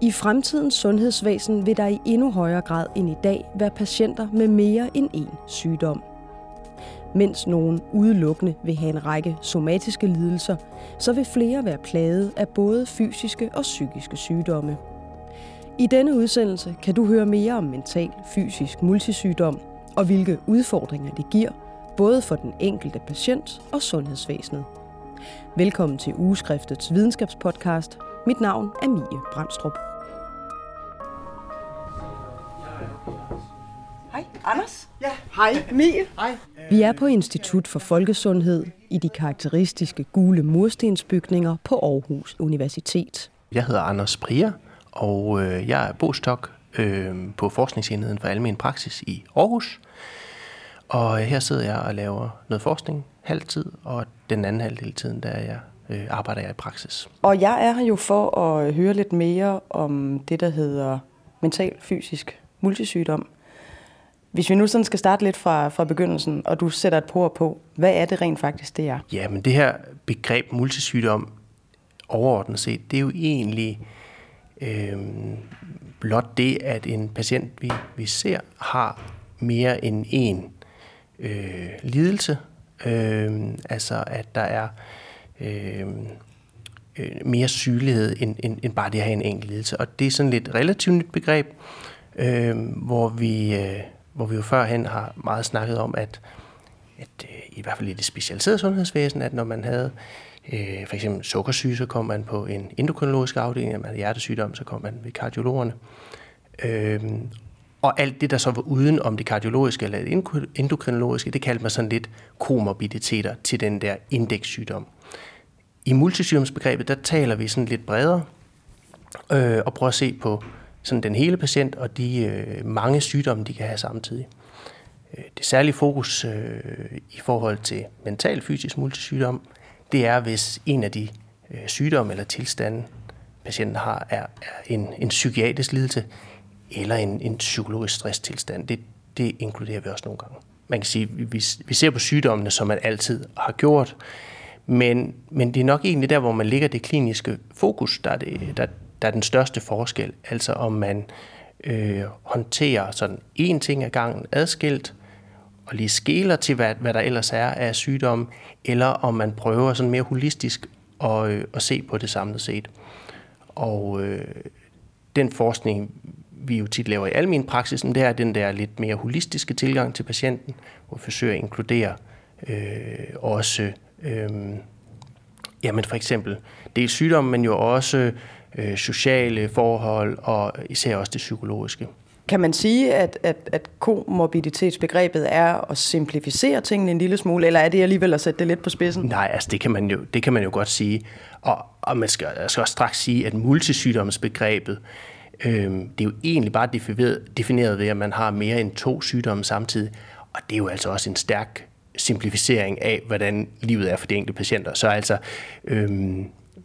I fremtidens sundhedsvæsen vil der i endnu højere grad end i dag være patienter med mere end én sygdom. Mens nogen udelukkende vil have en række somatiske lidelser, så vil flere være plaget af både fysiske og psykiske sygdomme. I denne udsendelse kan du høre mere om mental fysisk multisygdom og hvilke udfordringer det giver, både for den enkelte patient og sundhedsvæsenet. Velkommen til Ugeskriftets videnskabspodcast. Mit navn er Mie Brandstrup. Anders. Ja. Hej, Mie. Hej. Vi er på Institut for Folkesundhed i de karakteristiske gule murstensbygninger på Aarhus Universitet. Jeg hedder Anders Prier, og øh, jeg er bostok øh, på Forskningsenheden for Almen Praksis i Aarhus. Og her sidder jeg og laver noget forskning halvtid, og den anden halvdel tiden, der er jeg, øh, arbejder jeg i praksis. Og jeg er her jo for at høre lidt mere om det, der hedder mental fysisk multisygdom. Hvis vi nu sådan skal starte lidt fra, fra begyndelsen, og du sætter et por på, hvad er det rent faktisk, det er? Ja, men det her begreb multisygdom overordnet set, det er jo egentlig øh, blot det, at en patient, vi, vi ser, har mere end en øh, lidelse. Øh, altså at der er øh, øh mere sygelighed end, end, end bare det at have en enkelt lidelse. Og det er sådan lidt relativt nyt begreb, øh, hvor vi... Øh, hvor vi jo førhen har meget snakket om, at, at øh, i hvert fald i det specialiserede sundhedsvæsen, at når man havde øh, for eksempel sukkersyge, så kom man på en endokrinologisk afdeling, når man havde hjertesygdom, så kom man ved kardiologerne. Øh, og alt det, der så var uden om det kardiologiske eller det endokrinologiske, det kaldte man sådan lidt komorbiditeter til den der indekssygdom. I multisygdomsbegrebet, der taler vi sådan lidt bredere øh, og prøver at se på sådan den hele patient og de øh, mange sygdomme, de kan have samtidig. Øh, det særlige fokus øh, i forhold til mental fysisk multisygdom, det er, hvis en af de øh, sygdomme eller tilstande, patienten har, er, er en, en psykiatrisk lidelse eller en, en psykologisk stresstilstand. Det, det inkluderer vi også nogle gange. Man kan sige, vi, vi ser på sygdommene, som man altid har gjort, men, men det er nok egentlig der, hvor man ligger det kliniske fokus, der er, det, der, der er den største forskel. Altså om man øh, håndterer sådan en ting ad gangen adskilt, og lige skæler til, hvad, hvad der ellers er af sygdom, eller om man prøver sådan mere holistisk at, øh, at se på det samlet set. Og øh, den forskning, vi jo tit laver i almen praksis, det er den der lidt mere holistiske tilgang til patienten, hvor vi forsøger at inkludere øh, også øh, jamen for eksempel dels sygdom, men jo også øh, sociale forhold og især også det psykologiske. Kan man sige, at, at, at komorbiditetsbegrebet er at simplificere tingene en lille smule, eller er det alligevel at sætte det lidt på spidsen? Nej, altså det kan man jo, det kan man jo godt sige. Og, og man skal, jeg skal også straks sige, at multisygdomsbegrebet, øh, det er jo egentlig bare defineret, defineret ved, at man har mere end to sygdomme samtidig. Og det er jo altså også en stærk simplificering af, hvordan livet er for de enkelte patienter. Så altså, øh,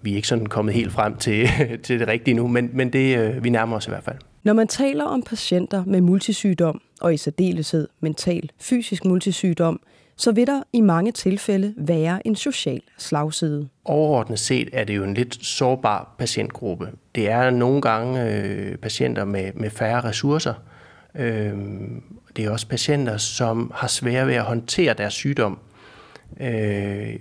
vi er ikke sådan kommet helt frem til, til det rigtige nu, men, men det, øh, vi nærmer os i hvert fald. Når man taler om patienter med multisygdom, og i særdeleshed mental fysisk multisygdom, så vil der i mange tilfælde være en social slagside. Overordnet set er det jo en lidt sårbar patientgruppe. Det er nogle gange øh, patienter med, med færre ressourcer. Øh, det er også patienter, som har svært ved at håndtere deres sygdom. Øh,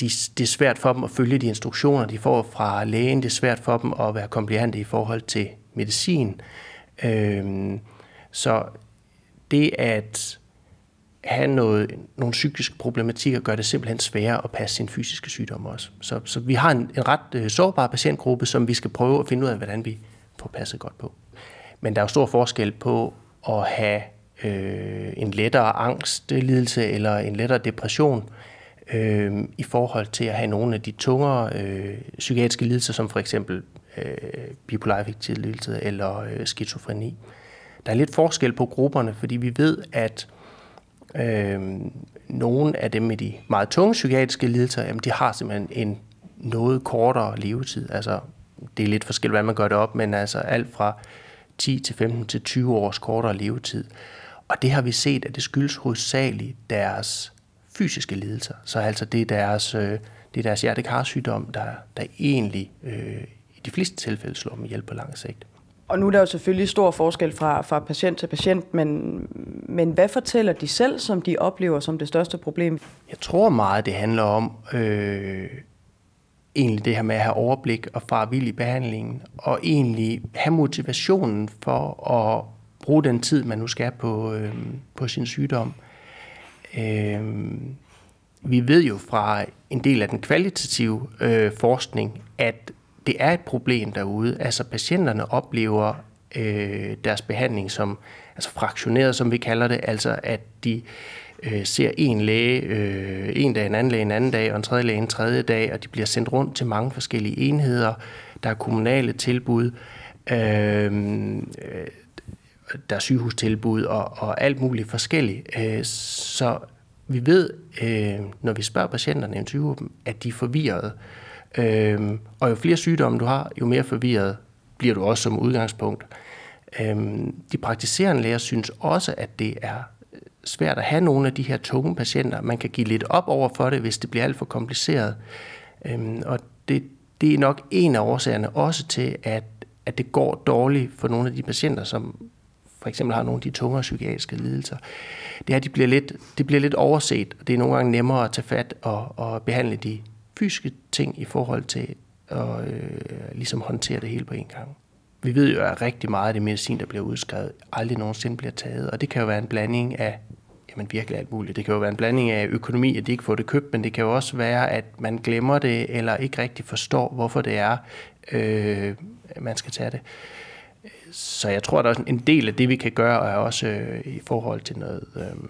de, det er svært for dem at følge de instruktioner, de får fra lægen. Det er svært for dem at være kompliante i forhold til medicin. Øhm, så det at have noget, nogle psykiske problematikker gør det simpelthen sværere at passe sin fysiske sygdom også. Så, så vi har en, en ret øh, sårbar patientgruppe, som vi skal prøve at finde ud af, hvordan vi får passet godt på. Men der er jo stor forskel på at have øh, en lettere angstlidelse øh, eller en lettere depression, øh, i forhold til at have nogle af de tungere øh, psykiatriske lidelser, som for eksempel øh, bipolar affektiv lidelse eller øh, skizofreni. Der er lidt forskel på grupperne, fordi vi ved, at øh, nogle af dem med de meget tunge psykiatriske lidelser, jamen, de har simpelthen en noget kortere levetid. Altså, det er lidt forskelligt, hvad man gør det op, men altså alt fra 10 til 15 til 20 års kortere levetid. Og det har vi set, at det skyldes hovedsageligt deres fysiske lidelser. Så altså det er deres, øh, det er deres hjertekarsygdom, der, der egentlig øh, i de fleste tilfælde slår dem ihjel på lang sigt. Og nu er der jo selvfølgelig stor forskel fra, fra patient til patient, men, men hvad fortæller de selv, som de oplever som det største problem? Jeg tror meget, det handler om øh, egentlig det her med at have overblik og fare vild i behandlingen, og egentlig have motivationen for at bruge den tid, man nu skal på, øh, på sin sygdom. Øh, Øh, vi ved jo fra en del af den kvalitative øh, forskning, at det er et problem derude. Altså patienterne oplever øh, deres behandling som altså fraktioneret, som vi kalder det, altså at de øh, ser en læge øh, en dag, en anden læge en anden dag, og en tredje læge en tredje dag, og de bliver sendt rundt til mange forskellige enheder. Der er kommunale tilbud, øhm, øh, der er sygehustilbud og, og alt muligt forskelligt. Øh, så vi ved, øh, når vi spørger patienterne, i dem, at de er forvirrede. Øh, og jo flere sygdomme du har, jo mere forvirret bliver du også som udgangspunkt. Øh, de praktiserende læger synes også, at det er svært at have nogle af de her tunge patienter. Man kan give lidt op over for det, hvis det bliver alt for kompliceret. Øhm, og det, det er nok en af årsagerne også til, at, at det går dårligt for nogle af de patienter, som for eksempel har nogle af de tungere psykiatriske lidelser. Det er, at de bliver lidt, det bliver lidt overset, og det er nogle gange nemmere at tage fat og, og behandle de fysiske ting i forhold til at øh, ligesom håndtere det hele på en gang. Vi ved jo, at rigtig meget af det medicin, der bliver udskrevet, aldrig nogensinde bliver taget. Og det kan jo være en blanding af jamen virkelig alt muligt. Det kan jo være en blanding af økonomi, at de ikke får det købt, men det kan jo også være, at man glemmer det, eller ikke rigtig forstår, hvorfor det er, øh, man skal tage det. Så jeg tror, at der er en del af det, vi kan gøre, er også øh, i forhold til noget øh,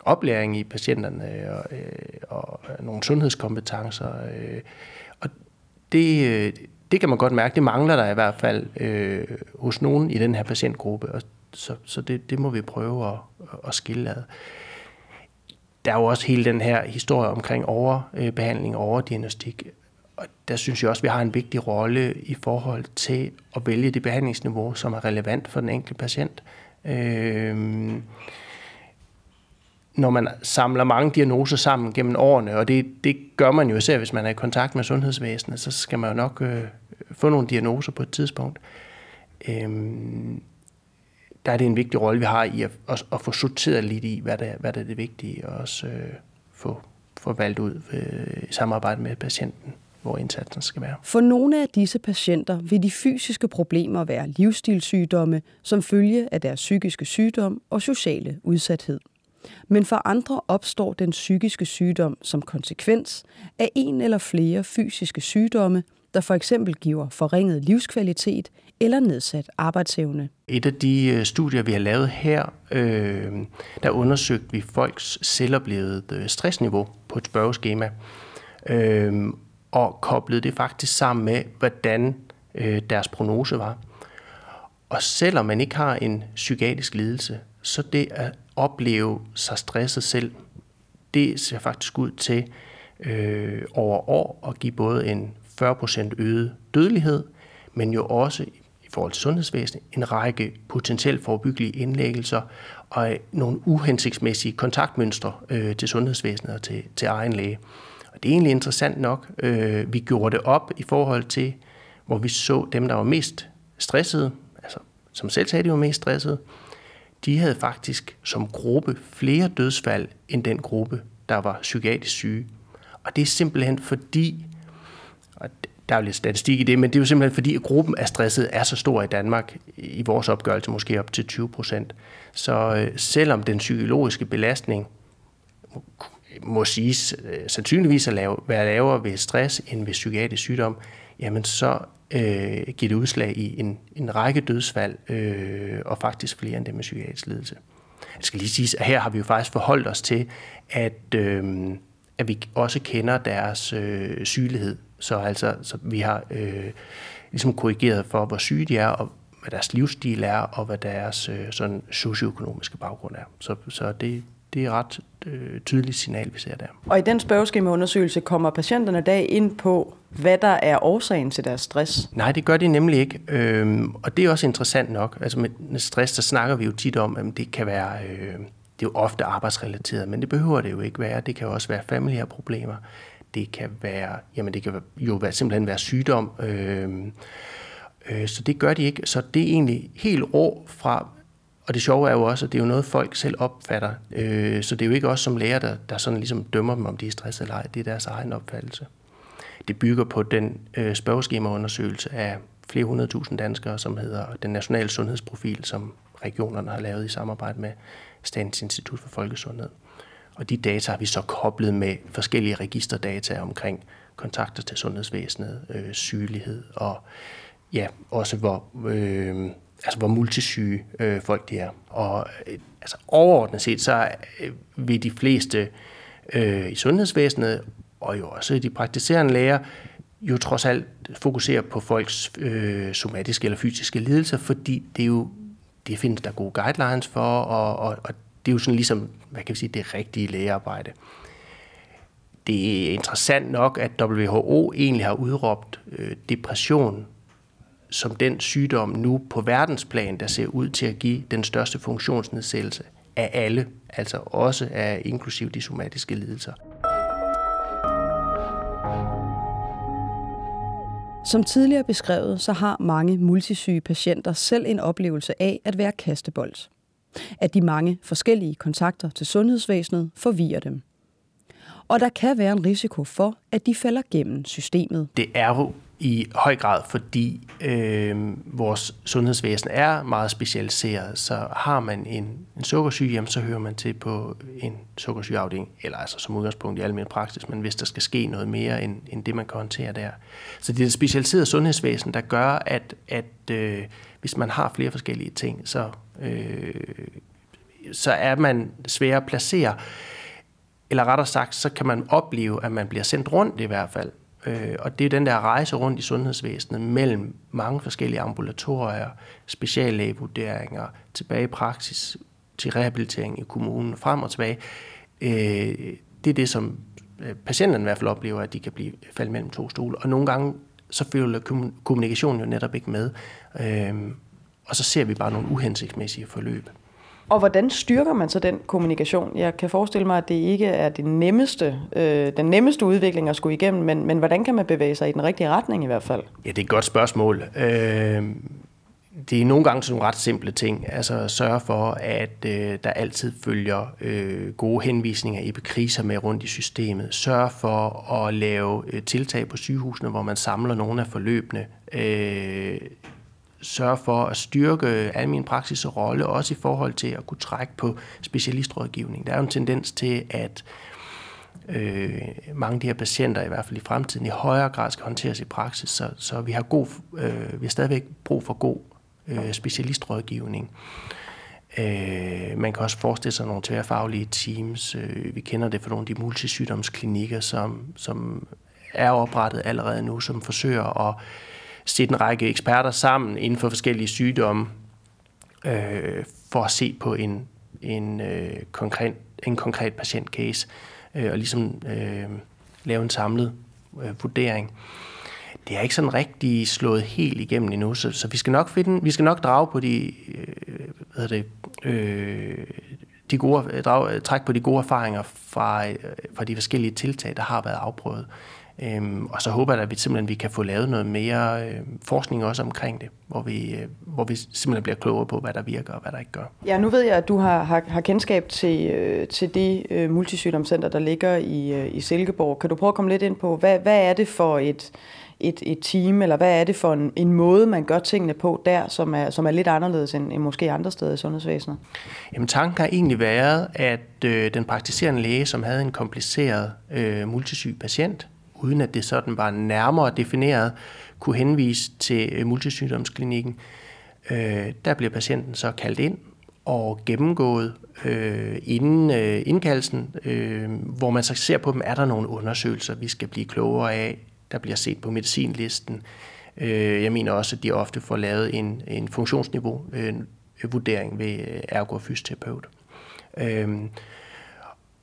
oplæring i patienterne og, øh, og øh, nogle sundhedskompetencer. Øh, og det, øh, det kan man godt mærke, det mangler der i hvert fald øh, hos nogen i den her patientgruppe, og så, så det, det må vi prøve at, at skille ad. Der er jo også hele den her historie omkring overbehandling og overdiagnostik, og der synes jeg også, at vi har en vigtig rolle i forhold til at vælge det behandlingsniveau, som er relevant for den enkelte patient. Øh, når man samler mange diagnoser sammen gennem årene, og det, det gør man jo især, hvis man er i kontakt med sundhedsvæsenet, så skal man jo nok øh, få nogle diagnoser på et tidspunkt. Øhm, der er det en vigtig rolle, vi har i at, at, at få sorteret lidt i, hvad der, hvad der er det vigtige, og også øh, få, få valgt ud øh, i samarbejde med patienten hvor indsatsen skal være. For nogle af disse patienter vil de fysiske problemer være livsstilssygdomme som følge af deres psykiske sygdom og sociale udsathed. Men for andre opstår den psykiske sygdom som konsekvens af en eller flere fysiske sygdomme, der for eksempel giver forringet livskvalitet eller nedsat arbejdsevne. Et af de øh, studier, vi har lavet her, øh, der undersøgte vi folks selvoplevede øh, stressniveau på et spørgeskema, øh, og koblede det faktisk sammen med, hvordan øh, deres prognose var. Og selvom man ikke har en psykiatrisk lidelse, så det at opleve sig stresset selv, det ser faktisk ud til øh, over år at give både en 40% øget dødelighed, men jo også i forhold til sundhedsvæsenet en række potentielt forebyggelige indlæggelser og øh, nogle uhensigtsmæssige kontaktmønstre øh, til sundhedsvæsenet og til, til egen læge. Og det er egentlig interessant nok. Øh, vi gjorde det op i forhold til, hvor vi så dem, der var mest stressede, altså som selv sagde, de var mest stressede, de havde faktisk som gruppe flere dødsfald end den gruppe, der var psykiatrisk syge. Og det er simpelthen fordi, og der er jo lidt statistik i det, men det er jo simpelthen fordi, at gruppen af stresset er så stor i Danmark, i vores opgørelse måske op til 20 procent. Så øh, selvom den psykologiske belastning må siges øh, sandsynligvis at lave, være lavere ved stress end ved psykiatrisk sygdom, jamen så øh, giver det udslag i en, en række dødsfald, øh, og faktisk flere end det med psykiatrisk lidelse. Jeg skal lige sige, at her har vi jo faktisk forholdt os til, at, øh, at vi også kender deres øh, sygelighed. Så altså, så vi har øh, ligesom korrigeret for, hvor syge de er, og hvad deres livsstil er, og hvad deres øh, sådan socioøkonomiske baggrund er. Så, så det, det er ret øh, tydeligt signal, vi ser der. Og i den spørgeskemaundersøgelse kommer patienterne dag ind på, hvad der er årsagen til deres stress? Nej, det gør de nemlig ikke. Øhm, og det er også interessant nok. Altså med stress, der snakker vi jo tit om, at det kan være... Øh, det er jo ofte arbejdsrelateret, men det behøver det jo ikke være. Det kan jo også være familiære problemer. Det kan være, jamen det kan jo være, simpelthen være sygdom. Øh, Øh, så det gør de ikke. Så det er egentlig helt rå fra, og det sjove er jo også, at det er jo noget, folk selv opfatter. Øh, så det er jo ikke os som lærer, der, der sådan ligesom dømmer dem, om de er stresset eller ej. Det er deres egen opfattelse. Det bygger på den øh, spørgeskemaundersøgelse af flere hundredtusind danskere, som hedder den nationale sundhedsprofil, som regionerne har lavet i samarbejde med Statens Institut for Folkesundhed. Og de data har vi så koblet med forskellige registerdata omkring kontakter til sundhedsvæsenet, øh, sygelighed og ja, også hvor, øh, altså hvor multisyge øh, folk de er. Og øh, altså overordnet set, så øh, vil de fleste øh, i sundhedsvæsenet, og jo også de praktiserende læger, jo trods alt fokusere på folks øh, somatiske eller fysiske lidelser, fordi det er jo det findes der gode guidelines for, og, og, og det er jo sådan ligesom, hvad kan vi sige, det rigtige lægearbejde. Det er interessant nok, at WHO egentlig har udråbt øh, depression som den sygdom nu på verdensplan, der ser ud til at give den største funktionsnedsættelse af alle, altså også af inklusiv de somatiske lidelser. Som tidligere beskrevet, så har mange multisyge patienter selv en oplevelse af at være kastebold. At de mange forskellige kontakter til sundhedsvæsenet forvirrer dem. Og der kan være en risiko for, at de falder gennem systemet. Det er jo i høj grad, fordi øh, vores sundhedsvæsen er meget specialiseret. Så har man en, en sukkersyge, jamen, så hører man til på en sukkersygeafdeling, eller altså som udgangspunkt i almindelig praksis, men hvis der skal ske noget mere end, end det, man kan håndtere der. Så det er det specialiserede sundhedsvæsen, der gør, at, at øh, hvis man har flere forskellige ting, så, øh, så er man svær at placere. Eller rettere sagt, så kan man opleve, at man bliver sendt rundt i hvert fald Øh, og det er den der rejse rundt i sundhedsvæsenet mellem mange forskellige ambulatorier, speciallægevurderinger, tilbage i praksis til rehabilitering i kommunen, frem og tilbage. Øh, det er det, som øh, patienterne i hvert fald oplever, at de kan blive faldet mellem to stole. Og nogle gange så følger kommunikationen jo netop ikke med. Øh, og så ser vi bare nogle uhensigtsmæssige forløb. Og hvordan styrker man så den kommunikation? Jeg kan forestille mig, at det ikke er det nemmeste, øh, den nemmeste udvikling at skulle igennem, men, men hvordan kan man bevæge sig i den rigtige retning i hvert fald? Ja, det er et godt spørgsmål. Øh, det er nogle gange sådan nogle ret simple ting. Altså sørge for, at øh, der altid følger øh, gode henvisninger i kriser med rundt i systemet. Sørge for at lave øh, tiltag på sygehusene, hvor man samler nogle af forløbene. Øh, sørge for at styrke øh, almen praksis og rolle, også i forhold til at kunne trække på specialistrådgivning. Der er jo en tendens til, at øh, mange af de her patienter, i hvert fald i fremtiden, i højere grad skal håndteres i praksis, så, så vi, har god, øh, vi har stadigvæk brug for god øh, specialistrådgivning. Øh, man kan også forestille sig nogle tværfaglige teams. Øh, vi kender det fra nogle af de multisygdomsklinikker, som, som er oprettet allerede nu, som forsøger at sætte en række eksperter sammen inden for forskellige sygdomme, øh, for at se på en, en, øh, konkret, en konkret patientcase, øh, og ligesom øh, lave en samlet øh, vurdering. Det er ikke sådan rigtig slået helt igennem endnu, så, så vi skal nok finde, vi skal nok drage på de, øh, hvad det, øh, de gode, drage, træk på de gode erfaringer fra, øh, fra de forskellige tiltag, der har været afprøvet. Øhm, og så håber jeg, at vi simpelthen vi kan få lavet noget mere øh, forskning også omkring det, hvor vi, øh, hvor vi simpelthen bliver klogere på, hvad der virker og hvad der ikke gør. Ja, nu ved jeg, at du har, har, har kendskab til, øh, til det øh, multisygdomscenter, der ligger i, øh, i Silkeborg. Kan du prøve at komme lidt ind på, hvad, hvad er det for et, et, et team, eller hvad er det for en, en måde, man gør tingene på der, som er, som er lidt anderledes end, end måske andre steder i sundhedsvæsenet? Jamen tanken har egentlig været, at øh, den praktiserende læge, som havde en kompliceret øh, multisyg patient, uden at det sådan var nærmere defineret, kunne henvise til øh, multisygdomsklinikken. Øh, der bliver patienten så kaldt ind og gennemgået øh, inden øh, indkaldelsen, øh, hvor man så ser på dem, er der nogle undersøgelser, vi skal blive klogere af. Der bliver set på medicinlisten. Øh, jeg mener også, at de ofte får lavet en, en funktionsniveau øh, vurdering ved øh, ergofysioterapeut. Øh,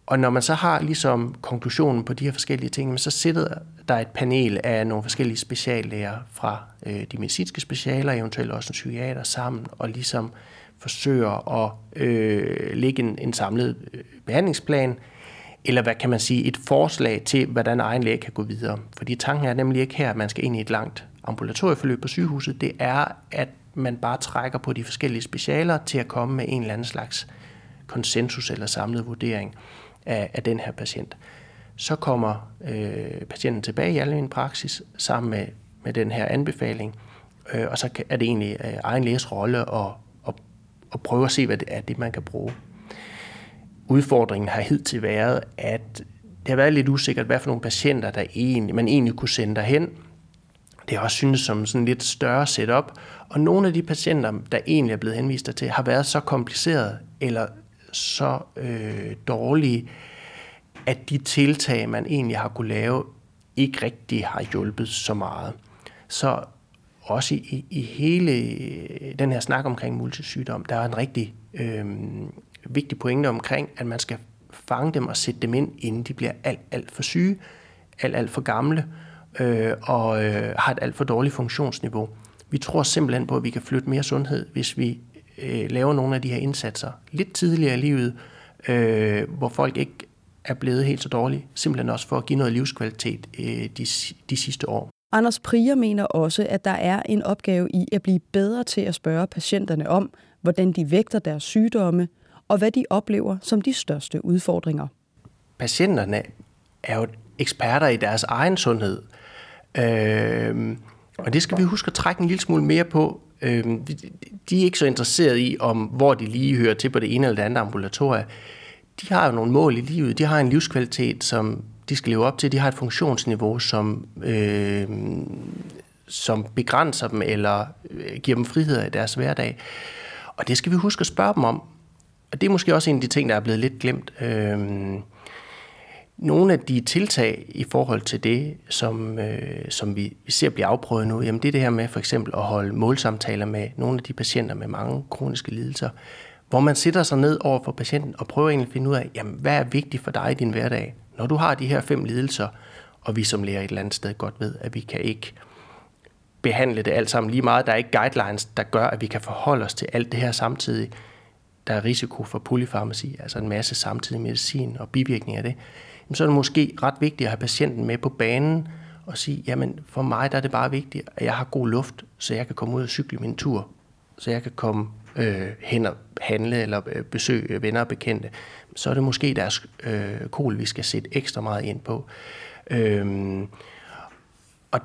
og når man så har ligesom konklusionen på de her forskellige ting, så sidder der et panel af nogle forskellige speciallæger fra øh, de medicinske specialer, eventuelt også en psykiater sammen, og ligesom forsøger at øh, lægge en, en samlet øh, behandlingsplan, eller hvad kan man sige, et forslag til, hvordan egen læge kan gå videre. Fordi tanken er nemlig ikke her, at man skal ind i et langt ambulatorieforløb på sygehuset, det er, at man bare trækker på de forskellige specialer til at komme med en eller anden slags konsensus eller samlet vurdering af, af den her patient. Så kommer øh, patienten tilbage i almindelig praksis sammen med, med den her anbefaling, øh, og så er det egentlig øh, egen læges rolle at, at, at prøve at se, hvad det er, det man kan bruge. Udfordringen har hidtil været, at det har været lidt usikkert, hvad for nogle patienter, der egentlig, man egentlig kunne sende derhen. Det har også synes som sådan lidt større setup, og nogle af de patienter, der egentlig er blevet henvist til, har været så komplicerede eller så øh, dårlige, at de tiltag, man egentlig har kunne lave, ikke rigtig har hjulpet så meget. Så også i, i hele øh, den her snak omkring multisygdom, der er en rigtig øh, vigtig pointe omkring, at man skal fange dem og sætte dem ind, inden de bliver alt, alt for syge, alt, alt for gamle øh, og øh, har et alt for dårligt funktionsniveau. Vi tror simpelthen på, at vi kan flytte mere sundhed, hvis vi øh, laver nogle af de her indsatser lidt tidligere i livet, øh, hvor folk ikke er blevet helt så dårlige, simpelthen også for at give noget livskvalitet øh, de, de sidste år. Anders Prier mener også, at der er en opgave i at blive bedre til at spørge patienterne om, hvordan de vægter deres sygdomme, og hvad de oplever som de største udfordringer. Patienterne er jo eksperter i deres egen sundhed. Øh, og det skal vi huske at trække en lille smule mere på. Øh, de er ikke så interesserede i, om hvor de lige hører til på det ene eller det andet ambulatorie. De har jo nogle mål i livet. De har en livskvalitet, som de skal leve op til. De har et funktionsniveau, som, øh, som begrænser dem eller øh, giver dem friheder i deres hverdag. Og det skal vi huske at spørge dem om. Og det er måske også en af de ting, der er blevet lidt glemt. Øh, nogle af de tiltag i forhold til det, som, øh, som vi, vi ser blive afprøvet nu, jamen det er det her med for eksempel at holde målsamtaler med nogle af de patienter med mange kroniske lidelser, hvor man sætter sig ned over for patienten og prøver egentlig at finde ud af, jamen, hvad er vigtigt for dig i din hverdag? Når du har de her fem lidelser, og vi som lærer et eller andet sted godt ved, at vi kan ikke behandle det alt sammen lige meget. Der er ikke guidelines, der gør, at vi kan forholde os til alt det her samtidig. Der er risiko for polyfarmaci, altså en masse samtidig medicin og bivirkninger af det så er det måske ret vigtigt at have patienten med på banen og sige, jamen for mig der er det bare vigtigt, at jeg har god luft, så jeg kan komme ud og cykle min tur, så jeg kan komme øh, hen og handle eller øh, besøge øh, venner og bekendte. Så er det måske deres øh, kol, vi skal sætte ekstra meget ind på. Øhm, og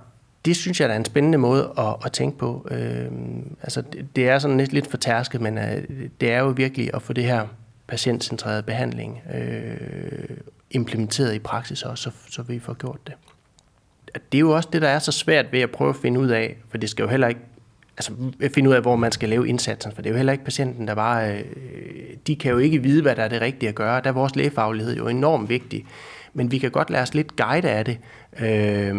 det synes jeg der er en spændende måde at, at tænke på. Øhm, altså det, det er sådan lidt, lidt for tærsket, men øh, det er jo virkelig at få det her patientcentreret behandling øh, implementeret i praksis også, så, så vi får gjort det. Det er jo også det, der er så svært ved at prøve at finde ud af, for det skal jo heller ikke altså finde ud af, hvor man skal lave indsatsen, for det er jo heller ikke patienten, der bare, øh, de kan jo ikke vide, hvad der er det rigtige at gøre. Der er vores lægefaglighed jo enormt vigtig, men vi kan godt lade os lidt guide af det. Øh,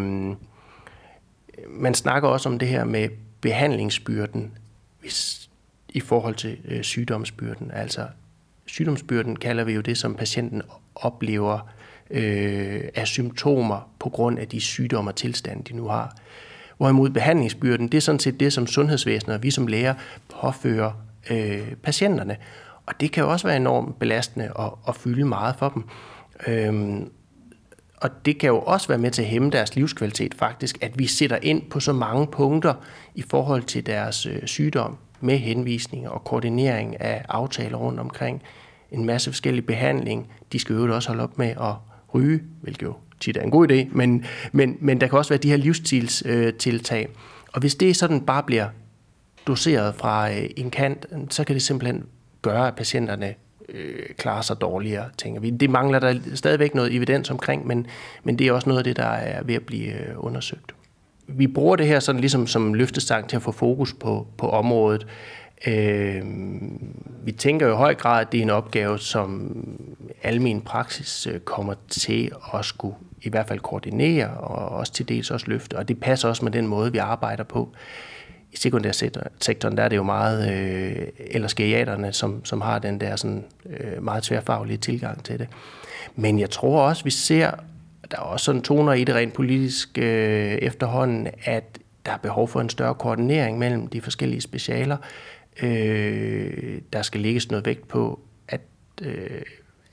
man snakker også om det her med behandlingsbyrden hvis, i forhold til øh, sygdomsbyrden. Altså sygdomsbyrden kalder vi jo det, som patienten oplever øh, af symptomer på grund af de sygdomme og tilstande, de nu har. Hvorimod behandlingsbyrden, det er sådan set det, som sundhedsvæsenet og vi som læger påfører øh, patienterne. Og det kan jo også være enormt belastende og, og fylde meget for dem. Øhm, og det kan jo også være med til at hæmme deres livskvalitet faktisk, at vi sætter ind på så mange punkter i forhold til deres øh, sygdom med henvisninger og koordinering af aftaler rundt omkring en masse forskellige behandling. De skal jo også holde op med at ryge, hvilket jo tit er en god idé, men, men, men der kan også være de her livsstilstiltag. Og hvis det sådan bare bliver doseret fra øh, en kant, så kan det simpelthen gøre, at patienterne øh, klarer sig dårligere, tænker vi. Det mangler der stadigvæk noget evidens omkring, men, men det er også noget af det, der er ved at blive øh, undersøgt. Vi bruger det her sådan ligesom som løftestang til at få fokus på, på området. Øh, vi tænker jo i høj grad, at det er en opgave, som almen praksis øh, kommer til at skulle i hvert fald koordinere og også til dels også løfte. Og det passer også med den måde, vi arbejder på. I sekundærsektoren der er det jo meget øh, eller skeriaterne, som, som har den der sådan, øh, meget tværfaglige tilgang til det. Men jeg tror også, vi ser, der er også sådan toner i det rent politisk øh, efterhånden, at der er behov for en større koordinering mellem de forskellige specialer. Øh, der skal lægges noget vægt på, at øh,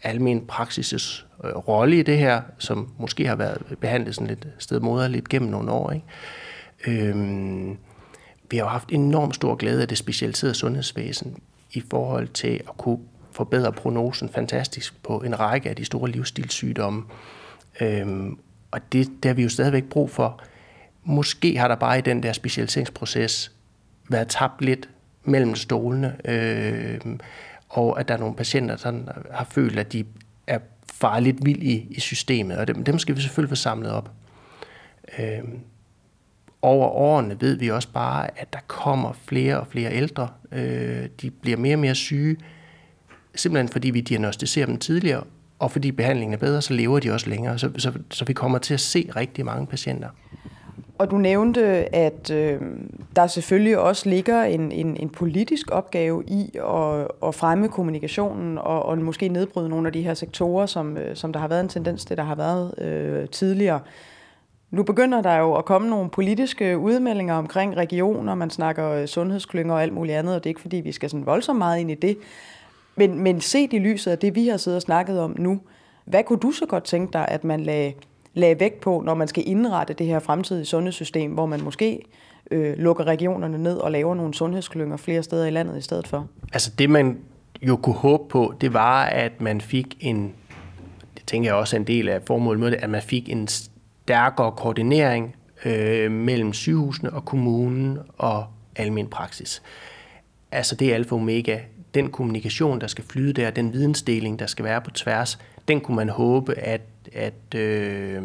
almen praksis' øh, rolle i det her, som måske har været behandlet sådan lidt stedmoderligt gennem nogle år, ikke? Øh, vi har jo haft enormt stor glæde af det specialiserede sundhedsvæsen i forhold til at kunne forbedre prognosen fantastisk på en række af de store livsstilssygdomme. Øhm, og det, det har vi jo stadigvæk brug for. Måske har der bare i den der specialiseringsproces været tabt lidt mellem stolene, øh, og at der er nogle patienter, der har følt, at de er farligt vild i, i systemet, og dem, dem skal vi selvfølgelig få samlet op. Øh, over årene ved vi også bare, at der kommer flere og flere ældre. Øh, de bliver mere og mere syge, simpelthen fordi vi diagnostiserer dem tidligere, og fordi behandlingen er bedre, så lever de også længere. Så, så, så vi kommer til at se rigtig mange patienter. Og du nævnte, at øh, der selvfølgelig også ligger en, en, en politisk opgave i at, at fremme kommunikationen og, og måske nedbryde nogle af de her sektorer, som, øh, som der har været en tendens til, der har været øh, tidligere. Nu begynder der jo at komme nogle politiske udmeldinger omkring regioner, man snakker sundhedsklynger og alt muligt andet, og det er ikke fordi, vi skal sådan voldsomt meget ind i det. Men, men set i lyset af det, vi har siddet og snakket om nu, hvad kunne du så godt tænke dig, at man lagde, lagde vægt på, når man skal indrette det her fremtidige sundhedssystem, hvor man måske øh, lukker regionerne ned og laver nogle sundhedsklynger flere steder i landet i stedet for? Altså det, man jo kunne håbe på, det var, at man fik en, det tænker jeg også er en del af formålet med det, at man fik en stærkere koordinering øh, mellem sygehusene og kommunen og almen praksis. Altså det er alfa og omega. Den kommunikation, der skal flyde der, den vidensdeling, der skal være på tværs, den kunne man håbe, at, at øh,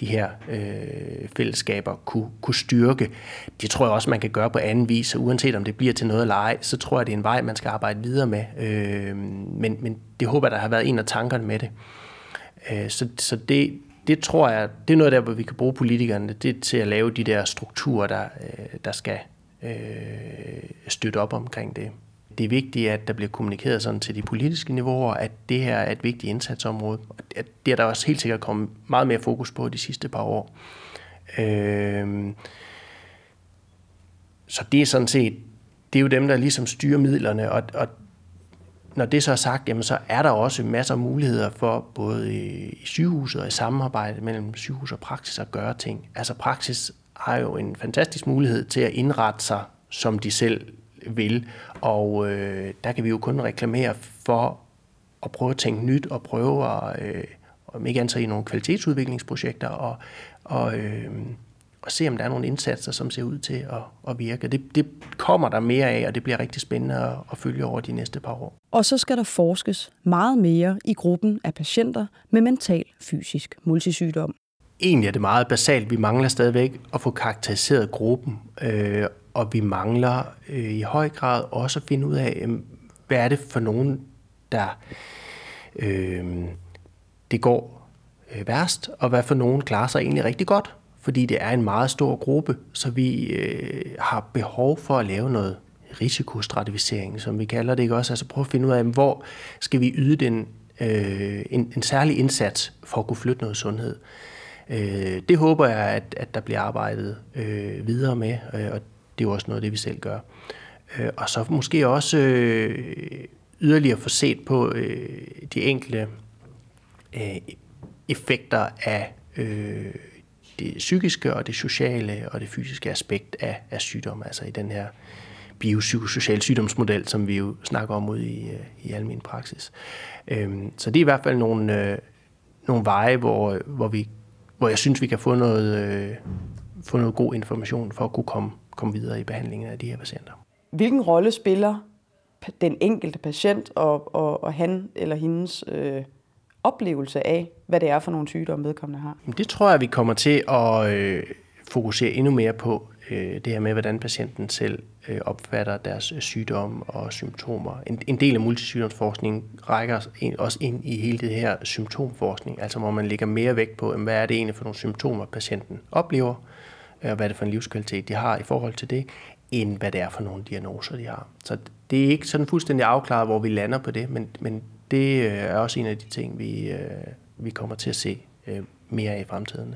de her øh, fællesskaber kunne, kunne styrke. Det tror jeg også, man kan gøre på anden vis, så uanset om det bliver til noget eller ej, så tror jeg, det er en vej, man skal arbejde videre med. Øh, men, men det håber jeg, der har været en af tankerne med det. Øh, så, så det, det tror jeg, det er noget der, hvor vi kan bruge politikerne det til at lave de der strukturer, der, øh, der skal øh, støtte op omkring det. Det er vigtigt, at der bliver kommunikeret sådan til de politiske niveauer, at det her er et vigtigt indsatsområde. At det er der også helt sikkert kommet meget mere fokus på de sidste par år. Øh, så det er sådan set, det er jo dem, der ligesom styrer midlerne, og, og når det så er sagt, jamen, så er der også masser af muligheder for både i sygehuset og i samarbejde mellem sygehus og praksis at gøre ting. Altså praksis har jo en fantastisk mulighed til at indrette sig, som de selv vil. Og øh, der kan vi jo kun reklamere for at prøve at tænke nyt og prøve at, øh, om ikke andet i nogle kvalitetsudviklingsprojekter og, og øh, og se, om der er nogle indsatser, som ser ud til at, at virke. Det, det kommer der mere af, og det bliver rigtig spændende at, at følge over de næste par år. Og så skal der forskes meget mere i gruppen af patienter med mental fysisk multisygdom. Egentlig er det meget basalt. Vi mangler stadigvæk at få karakteriseret gruppen, øh, og vi mangler øh, i høj grad også at finde ud af, øh, hvad er det for nogen, der øh, det går øh, værst, og hvad for nogen klarer sig egentlig rigtig godt fordi det er en meget stor gruppe, så vi øh, har behov for at lave noget risikostratificering, som vi kalder det ikke også. Altså prøve at finde ud af, hvor skal vi yde den, øh, en, en særlig indsats for at kunne flytte noget sundhed. Øh, det håber jeg, at, at der bliver arbejdet øh, videre med, øh, og det er jo også noget af det, vi selv gør. Øh, og så måske også øh, yderligere få set på øh, de enkelte øh, effekter af øh, det psykiske og det sociale og det fysiske aspekt af, af sygdom, altså i den her biopsykosocial sygdomsmodel, som vi jo snakker om ud i, øh, i almen praksis. Øhm, så det er i hvert fald nogle, øh, nogle veje, hvor, hvor, vi, hvor jeg synes, vi kan få noget, øh, få noget god information for at kunne komme, komme videre i behandlingen af de her patienter. Hvilken rolle spiller den enkelte patient og, og, og han eller hendes øh, oplevelse af, hvad det er for nogle sygdomme, vedkommende har? Det tror jeg, vi kommer til at øh, fokusere endnu mere på, øh, det her med, hvordan patienten selv øh, opfatter deres øh, sygdomme og symptomer. En, en del af multisygdomsforskningen rækker også ind i hele det her symptomforskning, altså hvor man lægger mere vægt på, hvad er det egentlig for nogle symptomer, patienten oplever, og hvad er det for en livskvalitet, de har i forhold til det, end hvad det er for nogle diagnoser, de har. Så det er ikke sådan fuldstændig afklaret, hvor vi lander på det, men, men det øh, er også en af de ting, vi, øh, vi kommer til at se øh, mere i fremtiden.